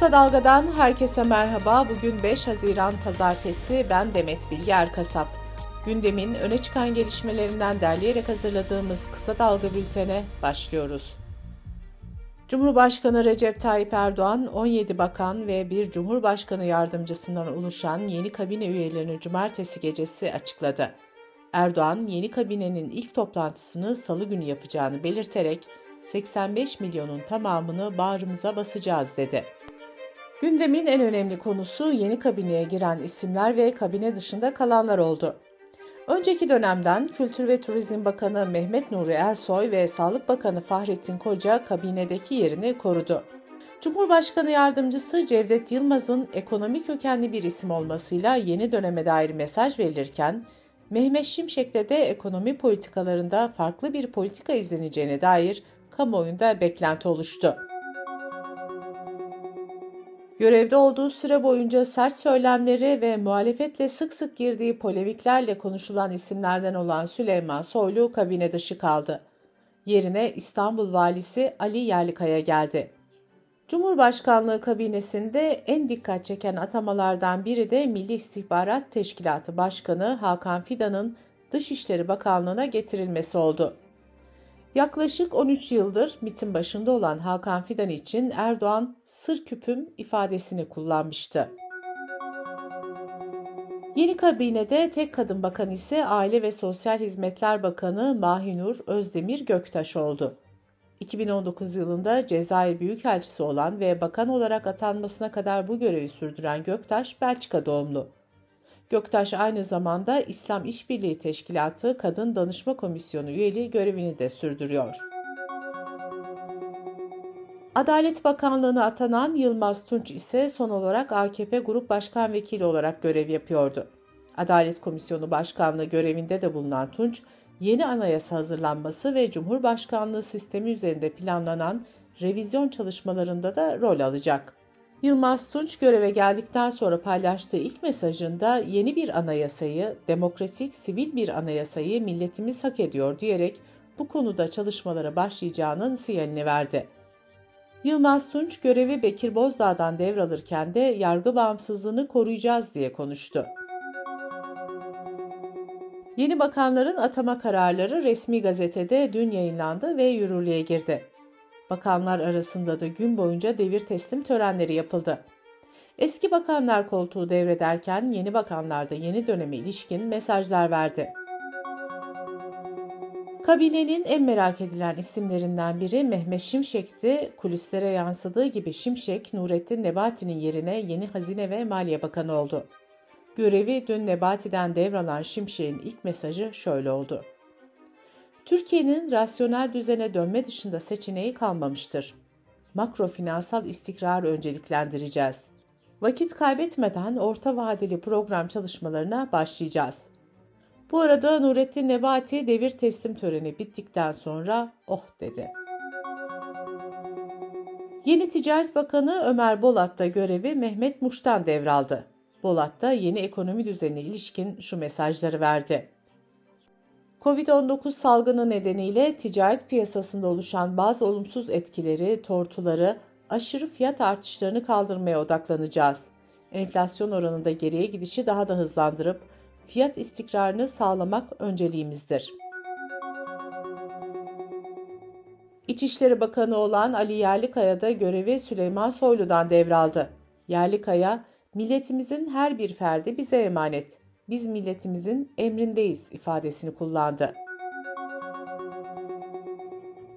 Kısa Dalga'dan herkese merhaba. Bugün 5 Haziran Pazartesi. Ben Demet Bilge Erkasap. Gündemin öne çıkan gelişmelerinden derleyerek hazırladığımız Kısa Dalga bültene başlıyoruz. Cumhurbaşkanı Recep Tayyip Erdoğan 17 bakan ve bir Cumhurbaşkanı yardımcısından oluşan yeni kabine üyelerini cumartesi gecesi açıkladı. Erdoğan yeni kabinenin ilk toplantısını salı günü yapacağını belirterek 85 milyonun tamamını bağrımıza basacağız dedi. Gündemin en önemli konusu yeni kabineye giren isimler ve kabine dışında kalanlar oldu. Önceki dönemden Kültür ve Turizm Bakanı Mehmet Nuri Ersoy ve Sağlık Bakanı Fahrettin Koca kabinedeki yerini korudu. Cumhurbaşkanı Yardımcısı Cevdet Yılmaz'ın ekonomik kökenli bir isim olmasıyla yeni döneme dair mesaj verilirken, Mehmet Şimşek'te de ekonomi politikalarında farklı bir politika izleneceğine dair kamuoyunda beklenti oluştu. Görevde olduğu süre boyunca sert söylemleri ve muhalefetle sık sık girdiği polemiklerle konuşulan isimlerden olan Süleyman Soylu kabine dışı kaldı. Yerine İstanbul Valisi Ali Yerlikaya geldi. Cumhurbaşkanlığı kabinesinde en dikkat çeken atamalardan biri de Milli İstihbarat Teşkilatı Başkanı Hakan Fidan'ın Dışişleri Bakanlığı'na getirilmesi oldu. Yaklaşık 13 yıldır MIT'in başında olan Hakan Fidan için Erdoğan sır küpüm ifadesini kullanmıştı. Yeni kabinede tek kadın bakan ise Aile ve Sosyal Hizmetler Bakanı Mahinur Özdemir Göktaş oldu. 2019 yılında Cezayir Büyükelçisi olan ve bakan olarak atanmasına kadar bu görevi sürdüren Göktaş, Belçika doğumlu. Göktaş aynı zamanda İslam İşbirliği Teşkilatı Kadın Danışma Komisyonu üyeliği görevini de sürdürüyor. Adalet Bakanlığı'na atanan Yılmaz Tunç ise son olarak AKP Grup Başkan Vekili olarak görev yapıyordu. Adalet Komisyonu Başkanlığı görevinde de bulunan Tunç, yeni anayasa hazırlanması ve Cumhurbaşkanlığı sistemi üzerinde planlanan revizyon çalışmalarında da rol alacak. Yılmaz Tunç göreve geldikten sonra paylaştığı ilk mesajında yeni bir anayasayı, demokratik, sivil bir anayasayı milletimiz hak ediyor diyerek bu konuda çalışmalara başlayacağının sinyalini verdi. Yılmaz Tunç görevi Bekir Bozdağ'dan devralırken de yargı bağımsızlığını koruyacağız diye konuştu. Yeni bakanların atama kararları resmi gazetede dün yayınlandı ve yürürlüğe girdi. Bakanlar arasında da gün boyunca devir teslim törenleri yapıldı. Eski bakanlar koltuğu devrederken yeni bakanlar da yeni döneme ilişkin mesajlar verdi. Kabinenin en merak edilen isimlerinden biri Mehmet Şimşek'ti. Kulislere yansıdığı gibi Şimşek, Nurettin Nebati'nin yerine yeni Hazine ve Maliye Bakanı oldu. Görevi dün Nebati'den devralan Şimşek'in ilk mesajı şöyle oldu. Türkiye'nin rasyonel düzene dönme dışında seçeneği kalmamıştır. Makro finansal istikrarı önceliklendireceğiz. Vakit kaybetmeden orta vadeli program çalışmalarına başlayacağız. Bu arada Nurettin Nebati devir teslim töreni bittikten sonra oh dedi. Yeni Ticaret Bakanı Ömer Bolat da görevi Mehmet Muş'tan devraldı. Bolat da yeni ekonomi düzenine ilişkin şu mesajları verdi. Covid-19 salgını nedeniyle ticaret piyasasında oluşan bazı olumsuz etkileri, tortuları, aşırı fiyat artışlarını kaldırmaya odaklanacağız. Enflasyon oranında geriye gidişi daha da hızlandırıp fiyat istikrarını sağlamak önceliğimizdir. İçişleri Bakanı olan Ali Yerlikaya da görevi Süleyman Soylu'dan devraldı. Yerlikaya, milletimizin her bir ferdi bize emanet biz milletimizin emrindeyiz ifadesini kullandı.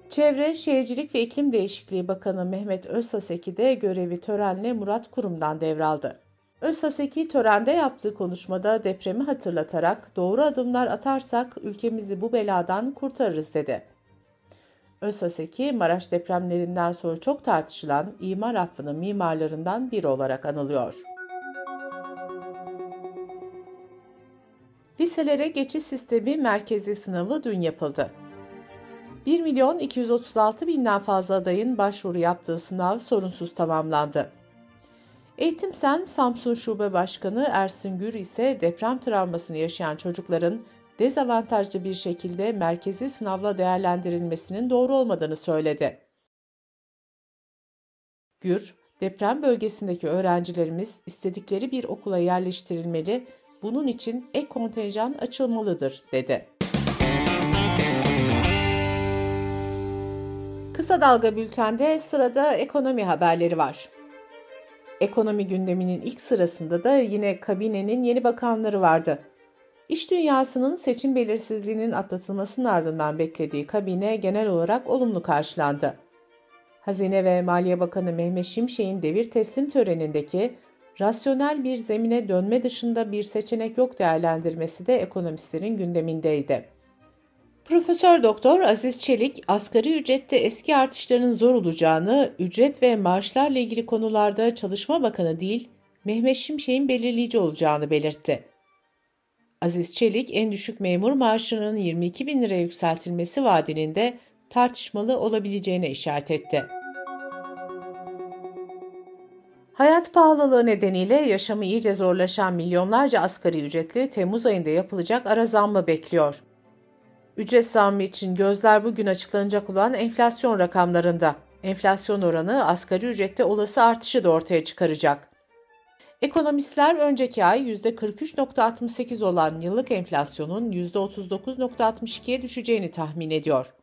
Çevre, Şehircilik ve İklim Değişikliği Bakanı Mehmet Özsaseki de görevi törenle Murat Kurum'dan devraldı. Özsaseki törende yaptığı konuşmada depremi hatırlatarak doğru adımlar atarsak ülkemizi bu beladan kurtarırız dedi. Özsaseki, Maraş depremlerinden sonra çok tartışılan imar affının mimarlarından biri olarak anılıyor. Liselere geçiş sistemi merkezi sınavı dün yapıldı. 1 milyon 236 binden fazla adayın başvuru yaptığı sınav sorunsuz tamamlandı. Eğitim Sen Samsun Şube Başkanı Ersin Gür ise deprem travmasını yaşayan çocukların dezavantajlı bir şekilde merkezi sınavla değerlendirilmesinin doğru olmadığını söyledi. Gür, Deprem bölgesindeki öğrencilerimiz istedikleri bir okula yerleştirilmeli, bunun için ek kontenjan açılmalıdır, dedi. Kısa Dalga Bülten'de sırada ekonomi haberleri var. Ekonomi gündeminin ilk sırasında da yine kabinenin yeni bakanları vardı. İş dünyasının seçim belirsizliğinin atlatılmasının ardından beklediği kabine genel olarak olumlu karşılandı. Hazine ve Maliye Bakanı Mehmet Şimşek'in devir teslim törenindeki rasyonel bir zemine dönme dışında bir seçenek yok değerlendirmesi de ekonomistlerin gündemindeydi. Profesör Doktor Aziz Çelik, asgari ücrette eski artışların zor olacağını, ücret ve maaşlarla ilgili konularda Çalışma Bakanı değil, Mehmet Şimşek'in belirleyici olacağını belirtti. Aziz Çelik, en düşük memur maaşının 22 bin liraya yükseltilmesi vaadinin de tartışmalı olabileceğine işaret etti. Hayat pahalılığı nedeniyle yaşamı iyice zorlaşan milyonlarca asgari ücretli Temmuz ayında yapılacak ara zammı bekliyor. Ücret zammı için gözler bugün açıklanacak olan enflasyon rakamlarında. Enflasyon oranı asgari ücrette olası artışı da ortaya çıkaracak. Ekonomistler önceki ay %43.68 olan yıllık enflasyonun %39.62'ye düşeceğini tahmin ediyor.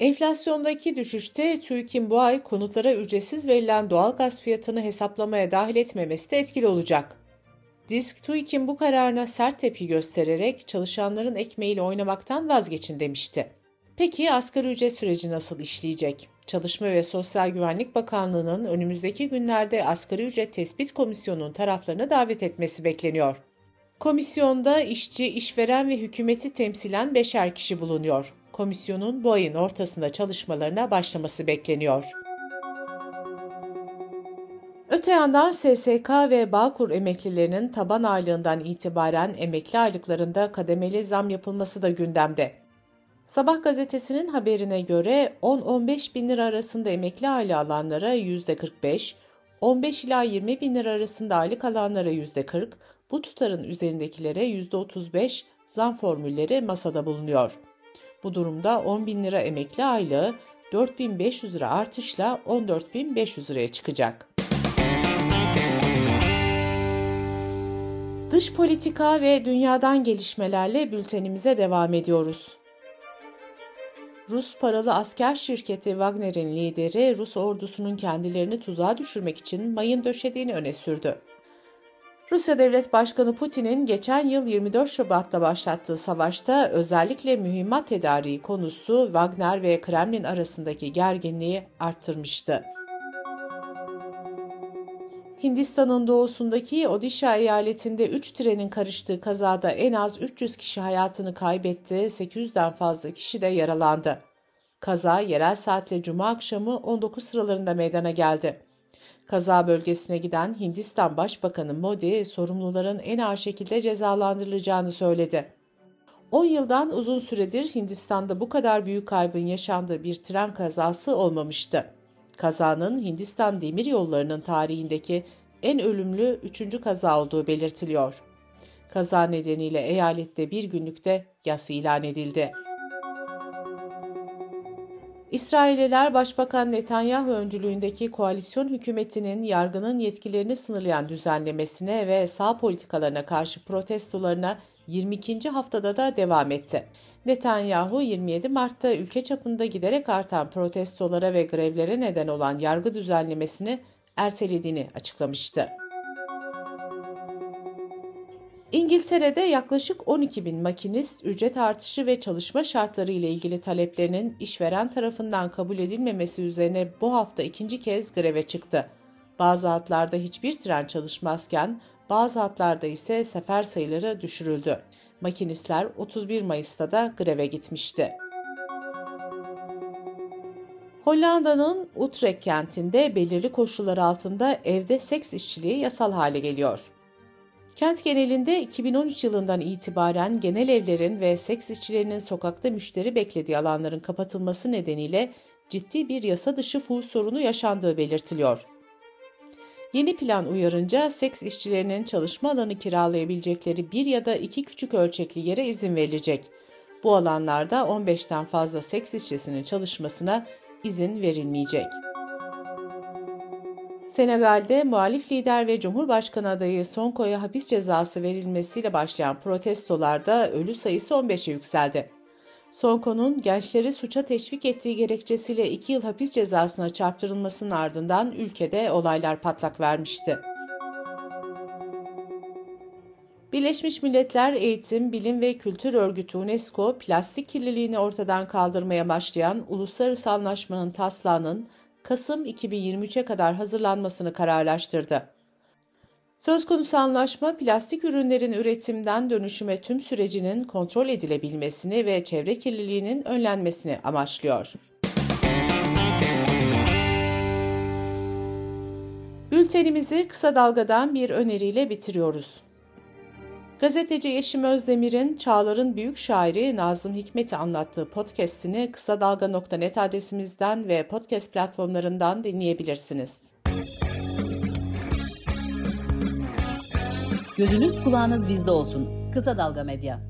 Enflasyondaki düşüşte TÜİK'in bu ay konutlara ücretsiz verilen doğal gaz fiyatını hesaplamaya dahil etmemesi de etkili olacak. Disk TÜİK'in bu kararına sert tepki göstererek çalışanların ekmeğiyle oynamaktan vazgeçin demişti. Peki asgari ücret süreci nasıl işleyecek? Çalışma ve Sosyal Güvenlik Bakanlığı'nın önümüzdeki günlerde asgari ücret tespit komisyonunun taraflarını davet etmesi bekleniyor. Komisyonda işçi, işveren ve hükümeti temsilen beşer kişi bulunuyor. Komisyonun bu ayın ortasında çalışmalarına başlaması bekleniyor. Öte yandan SSK ve Bağkur emeklilerinin taban aylığından itibaren emekli aylıklarında kademeli zam yapılması da gündemde. Sabah gazetesinin haberine göre 10-15 bin lira arasında emekli aylığı alanlara %45, 15 ila 20 bin lira arasında aylık alanlara %40, bu tutarın üzerindekilere %35 zam formülleri masada bulunuyor. Bu durumda 10 bin lira emekli aylığı 4500 lira artışla 14.500 liraya çıkacak. Dış politika ve dünyadan gelişmelerle bültenimize devam ediyoruz. Rus paralı asker şirketi Wagner'in lideri Rus ordusunun kendilerini tuzağa düşürmek için mayın döşediğini öne sürdü. Rusya Devlet Başkanı Putin'in geçen yıl 24 Şubat'ta başlattığı savaşta özellikle mühimmat tedariği konusu Wagner ve Kremlin arasındaki gerginliği arttırmıştı. Hindistan'ın doğusundaki Odisha eyaletinde 3 trenin karıştığı kazada en az 300 kişi hayatını kaybetti, 800'den fazla kişi de yaralandı. Kaza yerel saatle cuma akşamı 19 sıralarında meydana geldi. Kaza bölgesine giden Hindistan Başbakanı Modi, sorumluların en ağır şekilde cezalandırılacağını söyledi. 10 yıldan uzun süredir Hindistan'da bu kadar büyük kaybın yaşandığı bir tren kazası olmamıştı. Kazanın Hindistan demir yollarının tarihindeki en ölümlü üçüncü kaza olduğu belirtiliyor. Kaza nedeniyle eyalette bir günlükte yas ilan edildi. İsraililer Başbakan Netanyahu öncülüğündeki koalisyon hükümetinin yargının yetkilerini sınırlayan düzenlemesine ve sağ politikalarına karşı protestolarına 22. haftada da devam etti. Netanyahu 27 Mart'ta ülke çapında giderek artan protestolara ve grevlere neden olan yargı düzenlemesini ertelediğini açıklamıştı. İngiltere'de yaklaşık 12 bin makinist ücret artışı ve çalışma şartları ile ilgili taleplerinin işveren tarafından kabul edilmemesi üzerine bu hafta ikinci kez greve çıktı. Bazı hatlarda hiçbir tren çalışmazken bazı hatlarda ise sefer sayıları düşürüldü. Makinistler 31 Mayıs'ta da greve gitmişti. Hollanda'nın Utrecht kentinde belirli koşullar altında evde seks işçiliği yasal hale geliyor. Kent genelinde 2013 yılından itibaren genel evlerin ve seks işçilerinin sokakta müşteri beklediği alanların kapatılması nedeniyle ciddi bir yasa dışı fuhuş sorunu yaşandığı belirtiliyor. Yeni plan uyarınca seks işçilerinin çalışma alanı kiralayabilecekleri bir ya da iki küçük ölçekli yere izin verilecek. Bu alanlarda 15'ten fazla seks işçisinin çalışmasına izin verilmeyecek. Senegal'de muhalif lider ve Cumhurbaşkanı adayı Sonko'ya hapis cezası verilmesiyle başlayan protestolarda ölü sayısı 15'e yükseldi. Sonko'nun gençleri suça teşvik ettiği gerekçesiyle 2 yıl hapis cezasına çarptırılmasının ardından ülkede olaylar patlak vermişti. Birleşmiş Milletler Eğitim, Bilim ve Kültür Örgütü UNESCO, plastik kirliliğini ortadan kaldırmaya başlayan uluslararası anlaşmanın taslağının Kasım 2023'e kadar hazırlanmasını kararlaştırdı. Söz konusu anlaşma, plastik ürünlerin üretimden dönüşüme tüm sürecinin kontrol edilebilmesini ve çevre kirliliğinin önlenmesini amaçlıyor. Bültenimizi kısa dalgadan bir öneriyle bitiriyoruz. Gazeteci Yeşim Özdemir'in Çağlar'ın büyük şairi Nazım Hikmet'i anlattığı podcast'ini kısa dalga.net adresimizden ve podcast platformlarından dinleyebilirsiniz. Gözünüz kulağınız bizde olsun. Kısa Dalga Medya.